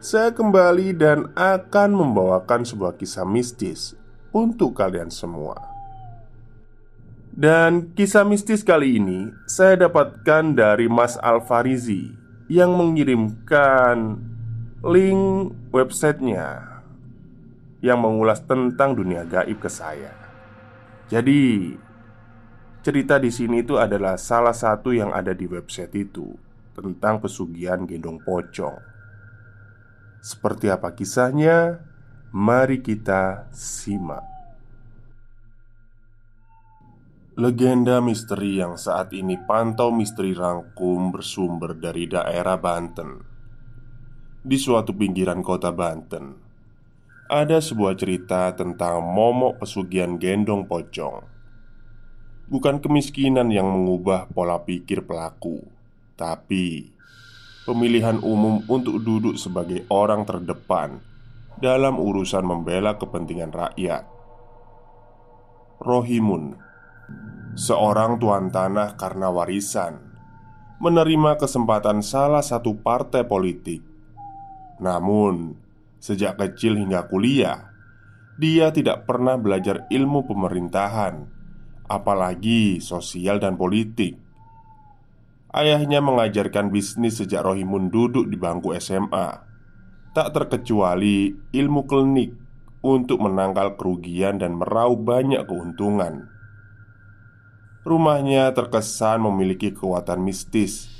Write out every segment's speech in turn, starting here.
saya kembali dan akan membawakan sebuah kisah mistis untuk kalian semua. Dan kisah mistis kali ini saya dapatkan dari Mas Alfarizi yang mengirimkan link websitenya yang mengulas tentang dunia gaib ke saya. Jadi, cerita di sini itu adalah salah satu yang ada di website itu tentang pesugihan gendong pocong. Seperti apa kisahnya? Mari kita simak. Legenda misteri yang saat ini pantau misteri rangkum bersumber dari daerah Banten. Di suatu pinggiran kota Banten, ada sebuah cerita tentang momok pesugihan gendong pocong. Bukan kemiskinan yang mengubah pola pikir pelaku, tapi pemilihan umum untuk duduk sebagai orang terdepan dalam urusan membela kepentingan rakyat. Rohimun, seorang tuan tanah karena warisan, menerima kesempatan salah satu partai politik. Namun, sejak kecil hingga kuliah, dia tidak pernah belajar ilmu pemerintahan, apalagi sosial dan politik. Ayahnya mengajarkan bisnis sejak Rohimun duduk di bangku SMA Tak terkecuali ilmu klinik untuk menangkal kerugian dan meraup banyak keuntungan. Rumahnya terkesan memiliki kekuatan mistis.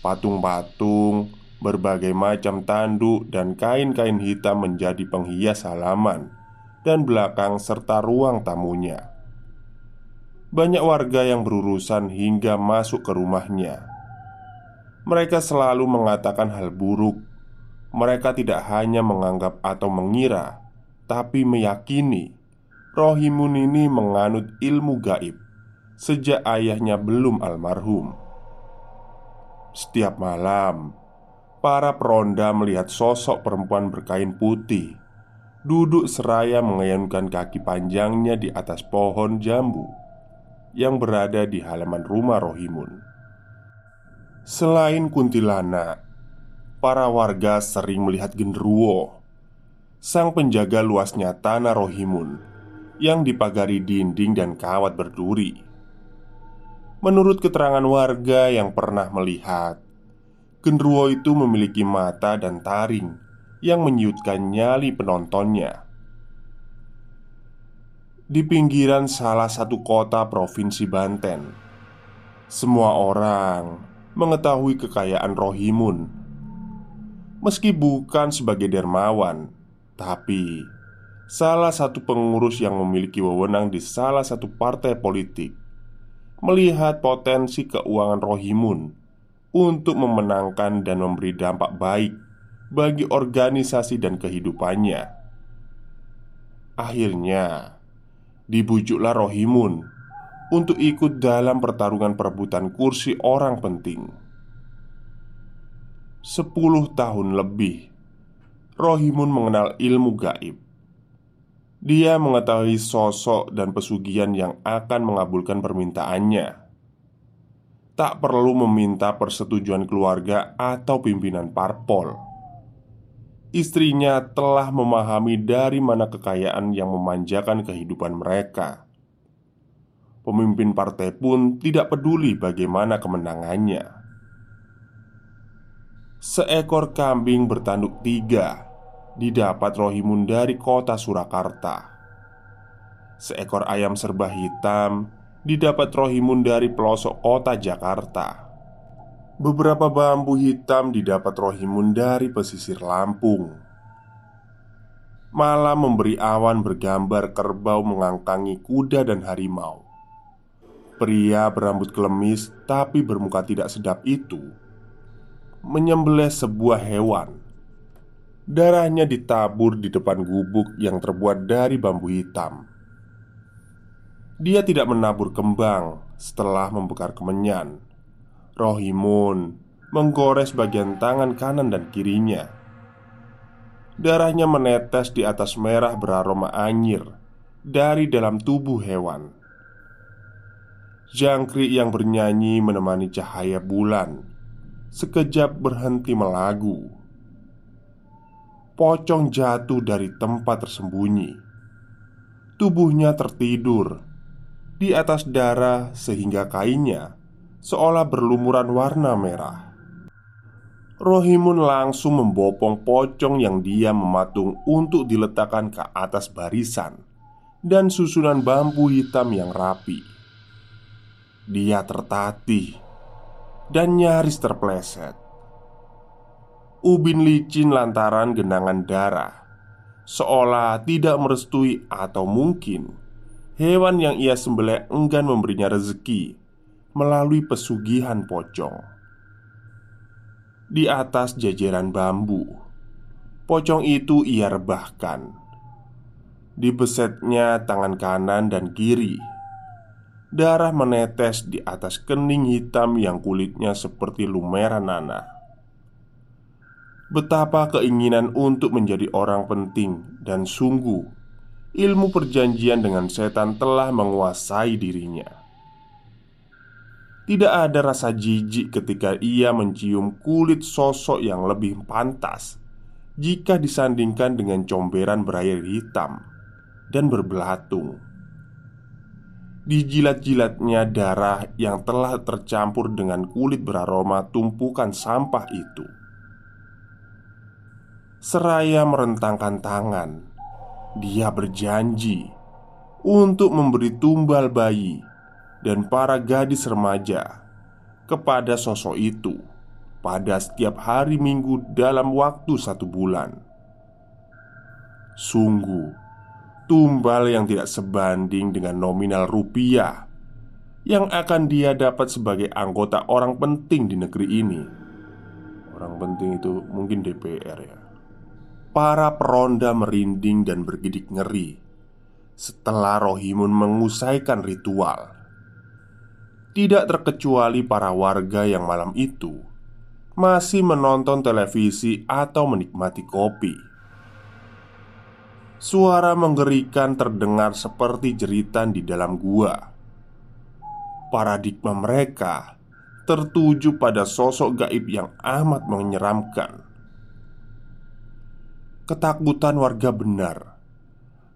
Patung-patung, berbagai macam tanduk dan kain-kain hitam menjadi penghias halaman dan belakang serta ruang tamunya. Banyak warga yang berurusan hingga masuk ke rumahnya mereka selalu mengatakan hal buruk. Mereka tidak hanya menganggap atau mengira, tapi meyakini Rohimun ini menganut ilmu gaib sejak ayahnya belum almarhum. Setiap malam, para peronda melihat sosok perempuan berkain putih duduk seraya mengayunkan kaki panjangnya di atas pohon jambu yang berada di halaman rumah Rohimun. Selain kuntilanak, para warga sering melihat genderuwo, sang penjaga luasnya tanah Rohimun yang dipagari dinding dan kawat berduri. Menurut keterangan warga yang pernah melihat, genderuwo itu memiliki mata dan taring yang menyutkan nyali penontonnya. Di pinggiran salah satu kota provinsi Banten, semua orang mengetahui kekayaan Rohimun. Meski bukan sebagai dermawan Tapi Salah satu pengurus yang memiliki wewenang di salah satu partai politik Melihat potensi keuangan Rohimun Untuk memenangkan dan memberi dampak baik Bagi organisasi dan kehidupannya. Akhirnya Dibujuklah Rohimun untuk ikut dalam pertarungan perebutan kursi orang penting. Sepuluh tahun lebih, Rohimun mengenal ilmu gaib. Dia mengetahui sosok dan pesugihan yang akan mengabulkan permintaannya tak perlu meminta persetujuan keluarga atau pimpinan parpol. Istrinya telah memahami dari mana kekayaan yang memanjakan kehidupan mereka. Pemimpin partai pun tidak peduli bagaimana kemenangannya. Seekor kambing bertanduk tiga didapat Rohimun dari kota Surakarta. Seekor ayam serba hitam didapat Rohimun dari pelosok kota Jakarta. Beberapa bambu hitam didapat Rohimun dari pesisir Lampung. Malam memberi awan bergambar kerbau mengangkangi kuda dan harimau. Pria berambut kelemis tapi bermuka tidak sedap itu menyembelih sebuah hewan. Darahnya ditabur di depan gubuk yang terbuat dari bambu hitam. Dia tidak menabur kembang setelah membekar kemenyan. Rohimun menggores bagian tangan kanan dan kirinya. Darahnya menetes di atas merah beraroma anyir dari dalam tubuh hewan. Jangkrik yang bernyanyi menemani cahaya bulan sekejap berhenti melagu. Pocong jatuh dari tempat tersembunyi. Tubuhnya tertidur di atas darah sehingga kainnya seolah berlumuran warna merah. Rohimun langsung membopong pocong yang dia mematung untuk diletakkan ke atas barisan dan susunan bambu hitam yang rapi. Dia tertatih dan nyaris terpleset. Ubin licin lantaran genangan darah, seolah tidak merestui atau mungkin Hewan yang ia sembelih enggan memberinya rezeki melalui pesugihan pocong. Di atas jajaran bambu, pocong itu ia rebahkan. Dibesetnya tangan kanan dan kiri. Darah menetes di atas kening hitam yang kulitnya seperti lumera nanah. Betapa keinginan untuk menjadi orang penting dan sungguh ilmu perjanjian dengan setan telah menguasai dirinya. Tidak ada rasa jijik ketika ia mencium kulit sosok yang lebih pantas jika disandingkan dengan comberan berair hitam dan berbelatung. Dijilat-jilatnya darah yang telah tercampur dengan kulit beraroma tumpukan sampah itu. Seraya merentangkan tangan dia berjanji untuk memberi tumbal bayi dan para gadis remaja kepada sosok itu pada setiap hari Minggu dalam waktu satu bulan. Sungguh, tumbal yang tidak sebanding dengan nominal rupiah yang akan dia dapat sebagai anggota orang penting di negeri ini. Orang penting itu mungkin DPR ya. Para peronda merinding dan bergidik ngeri setelah Rohimun mengusaikan ritual. Tidak terkecuali para warga yang malam itu masih menonton televisi atau menikmati kopi. Suara menggerikan terdengar seperti jeritan di dalam gua. Paradigma mereka tertuju pada sosok gaib yang amat menyeramkan. Ketakutan warga benar.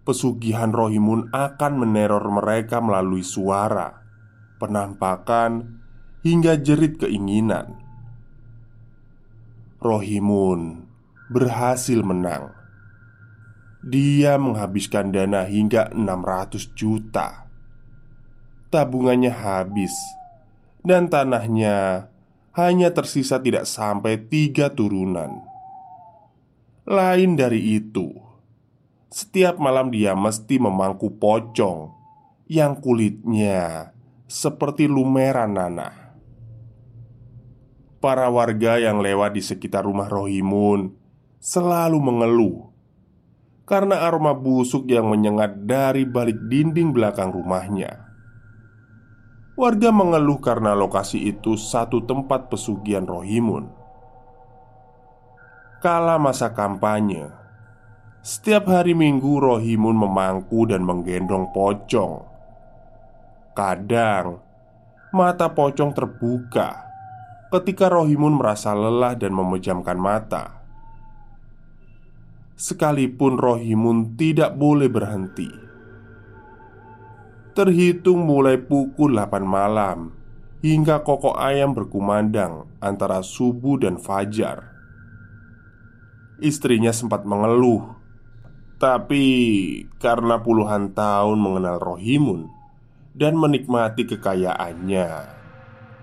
Pesugihan Rohimun akan meneror mereka melalui suara Penampakan Hingga jerit keinginan. Rohimun berhasil menang Dia menghabiskan dana hingga 600 juta. Tabungannya habis Dan tanahnya hanya tersisa tidak sampai tiga turunan. Lain dari itu, setiap malam dia mesti memangku pocong yang kulitnya seperti lumera nanah. Para warga yang lewat di sekitar rumah Rohimun selalu mengeluh karena aroma busuk yang menyengat dari balik dinding belakang rumahnya. Warga mengeluh karena lokasi itu satu tempat pesugihan Rohimun. Kala masa kampanye, setiap hari Minggu Rohimun memangku dan menggendong pocong. Kadang mata pocong terbuka ketika Rohimun merasa lelah dan memejamkan mata. Sekalipun Rohimun tidak boleh berhenti. Terhitung mulai pukul 8 malam Hingga kokok ayam berkumandang antara subuh dan fajar. Istrinya sempat mengeluh Tapi karena puluhan tahun mengenal Rohimun Dan menikmati kekayaannya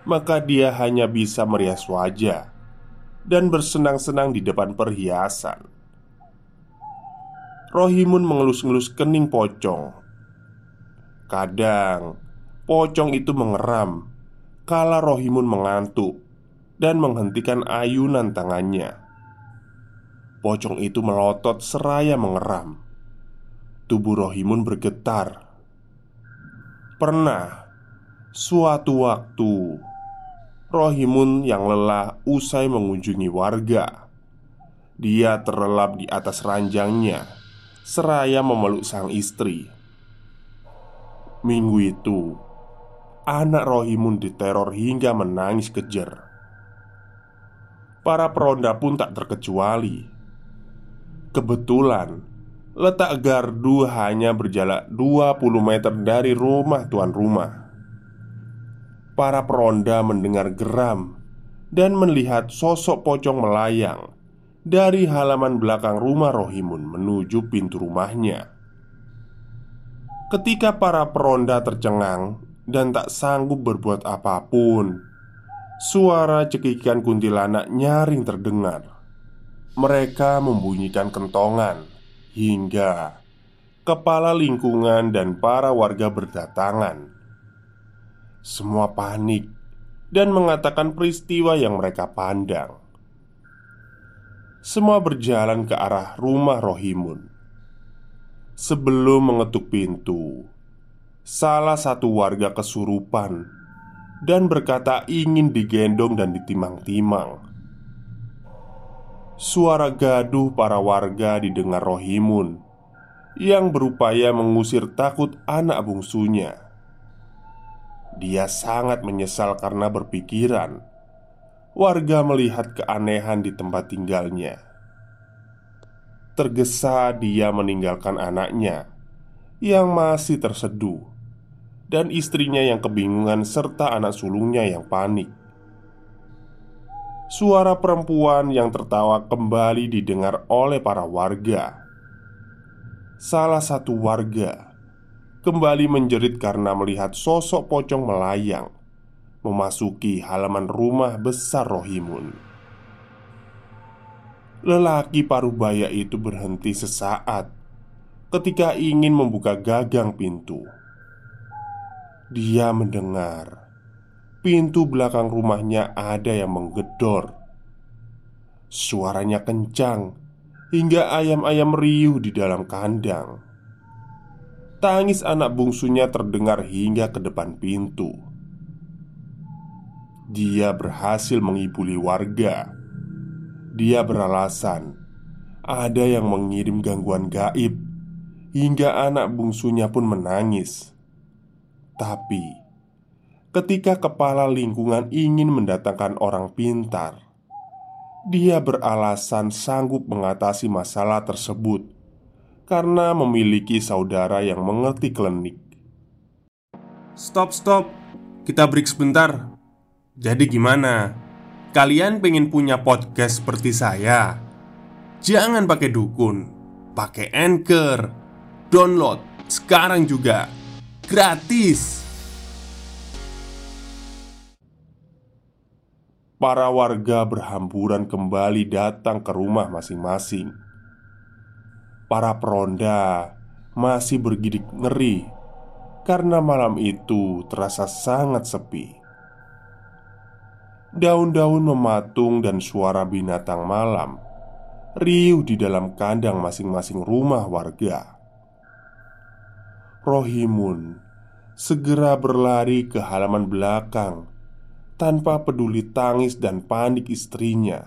Maka dia hanya bisa merias wajah Dan bersenang-senang di depan perhiasan Rohimun mengelus-ngelus kening pocong Kadang pocong itu mengeram kala Rohimun mengantuk dan menghentikan ayunan tangannya. Pocong itu melotot seraya mengeram. Tubuh Rohimun bergetar. Pernah suatu waktu Rohimun yang lelah usai mengunjungi warga. Dia terlelap di atas ranjangnya seraya memeluk sang istri. Minggu itu, anak Rohimun diteror hingga menangis kejer. Para peronda pun tak terkecuali. Kebetulan, letak gardu hanya berjarak 20 meter dari rumah tuan rumah. Para peronda mendengar geram dan melihat sosok pocong melayang dari halaman belakang rumah Rohimun menuju pintu rumahnya. Ketika para peronda tercengang dan tak sanggup berbuat apa pun, suara cekikan kuntilanak nyaring terdengar. Mereka membunyikan kentongan hingga kepala lingkungan dan para warga berdatangan. Semua panik dan mengatakan peristiwa yang mereka pandang. Semua berjalan ke arah rumah Rohimun. Sebelum mengetuk pintu, salah satu warga kesurupan dan berkata ingin digendong dan ditimang-timang. Suara gaduh para warga didengar Rohimun yang berupaya mengusir takut anak bungsunya. Dia sangat menyesal karena berpikiran warga melihat keanehan di tempat tinggalnya. Tergesa dia meninggalkan anaknya Yang masih terseduh Dan istrinya yang kebingungan serta anak sulungnya yang panik. Suara perempuan yang tertawa kembali didengar oleh para warga. Salah satu warga Kembali menjerit karena melihat sosok pocong melayang Memasuki halaman rumah besar Rohimun Lelaki parubaya itu berhenti sesaat ketika ingin membuka gagang pintu. Dia mendengar pintu belakang rumahnya ada yang menggedor. Suaranya kencang hingga ayam-ayam riuh di dalam kandang. Tangis anak bungsunya terdengar hingga ke depan pintu. Dia berhasil mengibuli warga dia beralasan ada yang mengirim gangguan gaib hingga anak bungsunya pun menangis. Tapi ketika kepala lingkungan ingin mendatangkan orang pintar, dia beralasan sanggup mengatasi masalah tersebut karena memiliki saudara yang mengerti klinik. Stop, stop, kita break sebentar. Jadi, gimana? Kalian pengen punya podcast seperti saya? Jangan pakai dukun, pakai anchor, download sekarang juga gratis. Para warga berhamburan kembali datang ke rumah masing-masing. Para peronda masih bergidik ngeri karena malam itu terasa sangat sepi. Daun-daun mematung dan suara binatang malam Riuh di dalam kandang masing-masing rumah warga Rohimun segera berlari ke halaman belakang tanpa peduli tangis dan panik istrinya.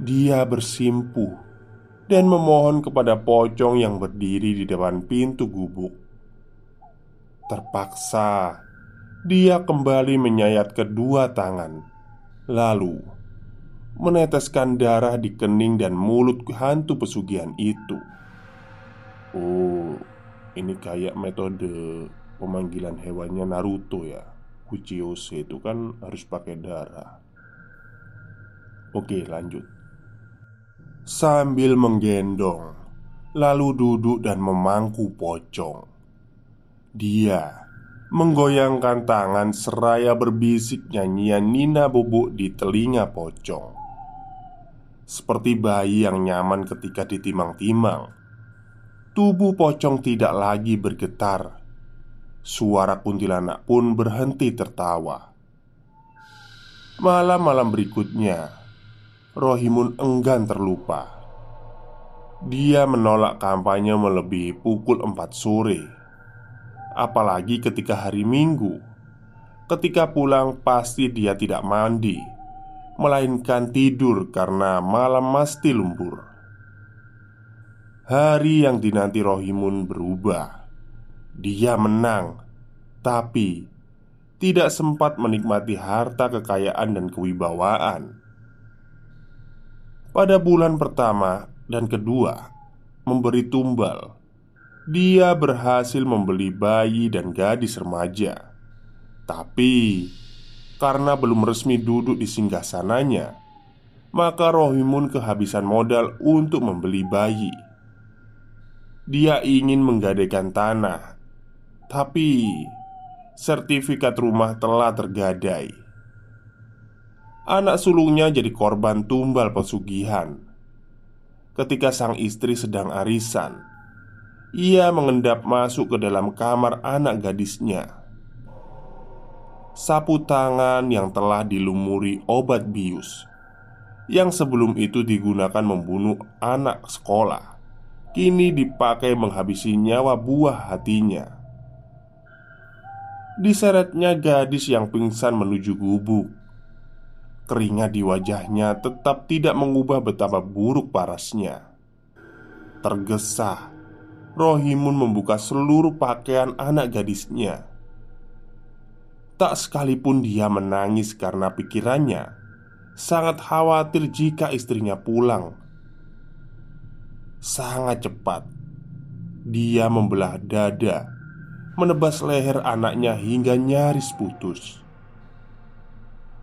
Dia bersimpuh dan memohon kepada pocong yang berdiri di depan pintu gubuk. Terpaksa, dia kembali menyayat kedua tangan, lalu meneteskan darah di kening dan mulut hantu pesugihan itu. Oh, ini kayak metode pemanggilan hewannya Naruto ya. Kuchiyose itu kan harus pakai darah. Oke, lanjut. Sambil menggendong, lalu duduk dan memangku pocong. Dia menggoyangkan tangan seraya berbisik nyanyian Nina Bubuk di telinga pocong. Seperti bayi yang nyaman ketika ditimang-timang, tubuh pocong tidak lagi bergetar Suara kuntilanak pun berhenti tertawa. Malam-malam berikutnya, Rohimun enggan terlupa. Dia menolak kampanye melebihi pukul 4 sore. Apalagi ketika hari Minggu. Ketika pulang pasti dia tidak mandi, melainkan tidur karena malam mesti lembur. Hari yang dinanti Rohimun berubah dia menang, tapi tidak sempat menikmati harta kekayaan dan kewibawaan. Pada bulan pertama dan kedua, memberi tumbal, dia berhasil membeli bayi dan gadis remaja. Tapi karena belum resmi duduk di singgasananya, maka Rohimun kehabisan modal untuk membeli bayi. Dia ingin menggadaikan tanah tapi sertifikat rumah telah tergadai. Anak sulungnya jadi korban tumbal pesugihan. Ketika sang istri sedang arisan, ia mengendap masuk ke dalam kamar anak gadisnya. Sapu tangan yang telah dilumuri obat bius yang sebelum itu digunakan membunuh anak sekolah, kini dipakai menghabisi nyawa buah hatinya. Diseretnya gadis yang pingsan menuju gubuk Keringat di wajahnya tetap tidak mengubah betapa buruk parasnya Tergesa Rohimun membuka seluruh pakaian anak gadisnya Tak sekalipun dia menangis karena pikirannya Sangat khawatir jika istrinya pulang Sangat cepat Dia membelah dada menebas leher anaknya hingga nyaris putus.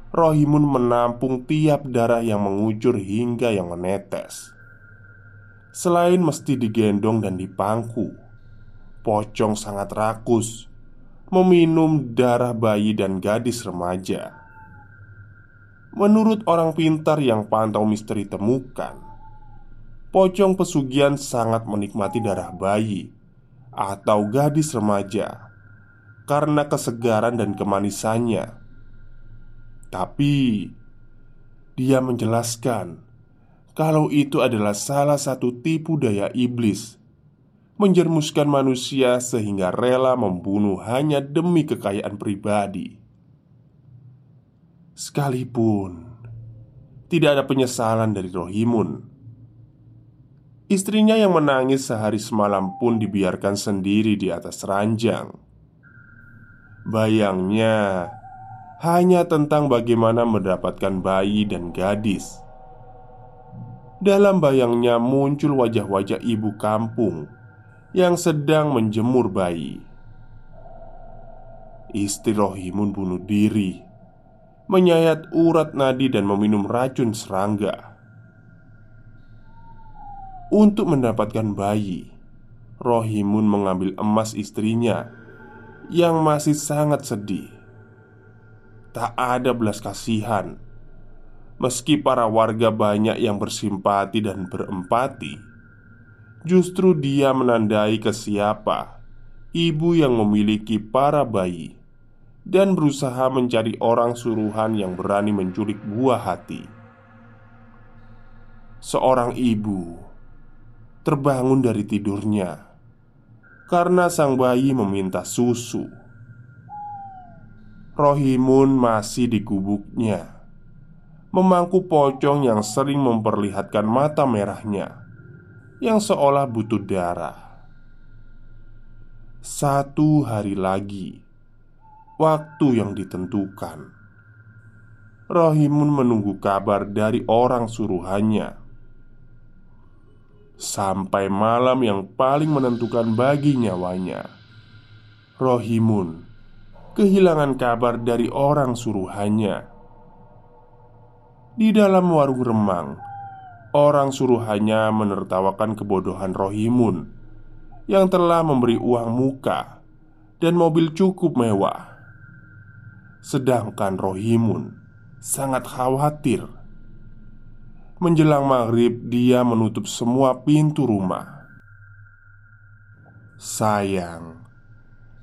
Rohimun menampung tiap darah yang mengucur hingga yang menetes. Selain mesti digendong dan dipangku, pocong sangat rakus meminum darah bayi dan gadis remaja. Menurut orang pintar yang pantau misteri temukan, pocong pesugihan sangat menikmati darah bayi atau gadis remaja karena kesegaran dan kemanisannya. Tapi dia menjelaskan kalau itu adalah salah satu tipu daya iblis menjermuskan manusia sehingga rela membunuh hanya demi kekayaan pribadi. Sekalipun tidak ada penyesalan dari Rohimun Istrinya yang menangis sehari semalam pun dibiarkan sendiri di atas ranjang. Bayangnya hanya tentang bagaimana mendapatkan bayi dan gadis. Dalam bayangnya muncul wajah-wajah ibu kampung yang sedang menjemur bayi. Istri Rohimun bunuh diri, menyayat urat nadi dan meminum racun serangga. Untuk mendapatkan bayi, Rohimun mengambil emas istrinya yang masih sangat sedih. Tak ada belas kasihan, meski para warga banyak yang bersimpati dan berempati. Justru dia menandai ke siapa ibu yang memiliki para bayi dan berusaha mencari orang suruhan yang berani menculik buah hati. Seorang ibu terbangun dari tidurnya karena sang bayi meminta susu. Rohimun masih di gubuknya, memangku pocong yang sering memperlihatkan mata merahnya yang seolah butuh darah. Satu hari lagi, waktu yang ditentukan. Rohimun menunggu kabar dari orang suruhannya Sampai malam yang paling menentukan bagi nyawanya Rohimun kehilangan kabar dari orang suruhannya Di dalam warung remang Orang suruhannya menertawakan kebodohan Rohimun Yang telah memberi uang muka Dan mobil cukup mewah Sedangkan Rohimun sangat khawatir. Menjelang maghrib, dia menutup semua pintu rumah. Sayang,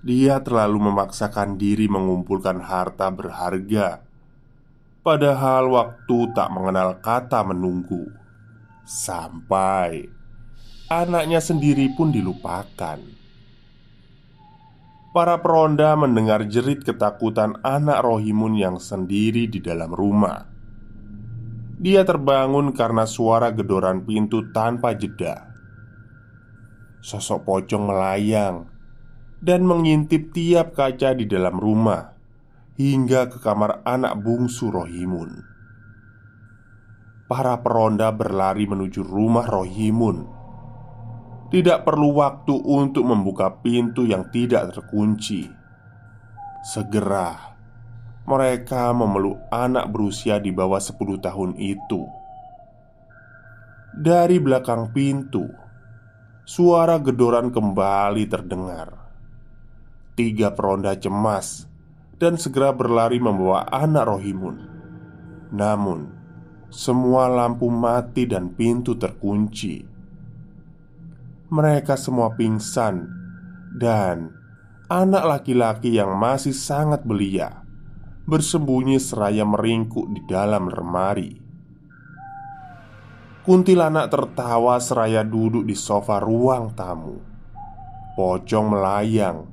dia terlalu memaksakan diri mengumpulkan harta berharga, padahal waktu tak mengenal kata menunggu. Sampai anaknya sendiri pun dilupakan. Para peronda mendengar jerit ketakutan anak Rohimun yang sendiri di dalam rumah. Dia terbangun karena suara gedoran pintu tanpa jeda. Sosok pocong melayang dan mengintip tiap kaca di dalam rumah hingga ke kamar anak bungsu Rohimun. Para peronda berlari menuju rumah Rohimun tidak perlu waktu untuk membuka pintu yang tidak terkunci. Segera mereka memeluk anak berusia di bawah 10 tahun itu. Dari belakang pintu, suara gedoran kembali terdengar. Tiga peronda cemas dan segera berlari membawa anak Rohimun. Namun, semua lampu mati dan pintu terkunci mereka semua pingsan, dan anak laki-laki yang masih sangat belia bersembunyi seraya meringkuk di dalam lemari. Kuntilanak tertawa seraya duduk di sofa ruang tamu. Pocong melayang,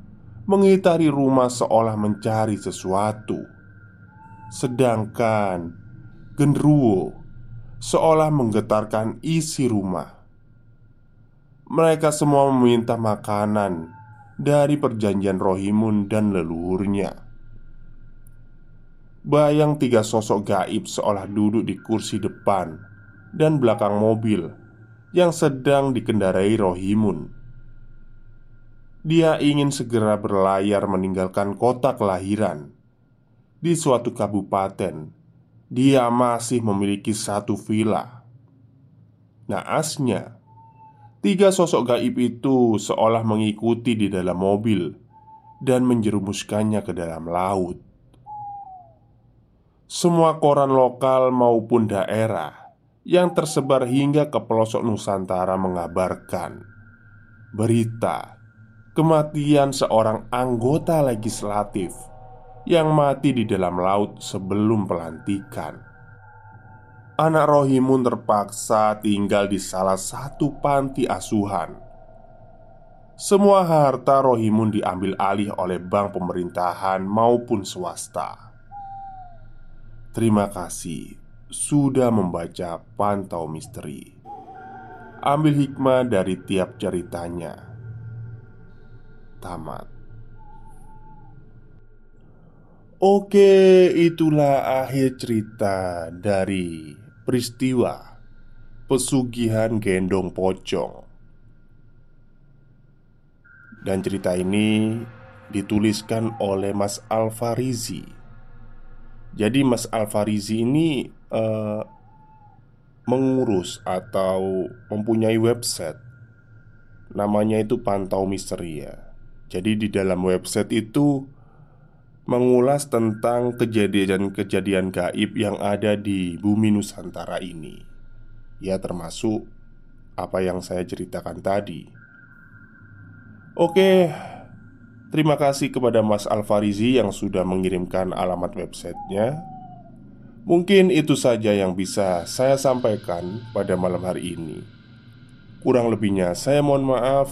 mengitari rumah seolah mencari sesuatu. Sedangkan genderuwo seolah menggetarkan isi rumah. Mereka semua meminta makanan dari perjanjian Rohimun dan leluhurnya. Bayang tiga sosok gaib seolah duduk di kursi depan dan belakang mobil yang sedang dikendarai Rohimun. Dia ingin segera berlayar meninggalkan kota kelahiran di suatu kabupaten. Dia masih memiliki satu villa. Naasnya, Tiga sosok gaib itu seolah mengikuti di dalam mobil dan menjerumuskannya ke dalam laut. Semua koran lokal maupun daerah yang tersebar hingga ke pelosok Nusantara mengabarkan berita kematian seorang anggota legislatif yang mati di dalam laut sebelum pelantikan. Anak Rohimun terpaksa tinggal di salah satu panti asuhan. Semua harta Rohimun diambil alih oleh bank pemerintahan maupun swasta. Terima kasih sudah membaca Pantau Misteri. Ambil hikmah dari tiap ceritanya. Tamat. Oke, itulah akhir cerita dari peristiwa pesugihan gendong pocong. Dan cerita ini dituliskan oleh Mas Alfarizi. Jadi Mas Alfarizi ini uh, mengurus atau mempunyai website namanya itu Pantau Misteri ya. Jadi di dalam website itu mengulas tentang kejadian-kejadian gaib yang ada di bumi Nusantara ini. Ya, termasuk apa yang saya ceritakan tadi. Oke, terima kasih kepada Mas Alfarizi yang sudah mengirimkan alamat websitenya. Mungkin itu saja yang bisa saya sampaikan pada malam hari ini. Kurang lebihnya, saya mohon maaf.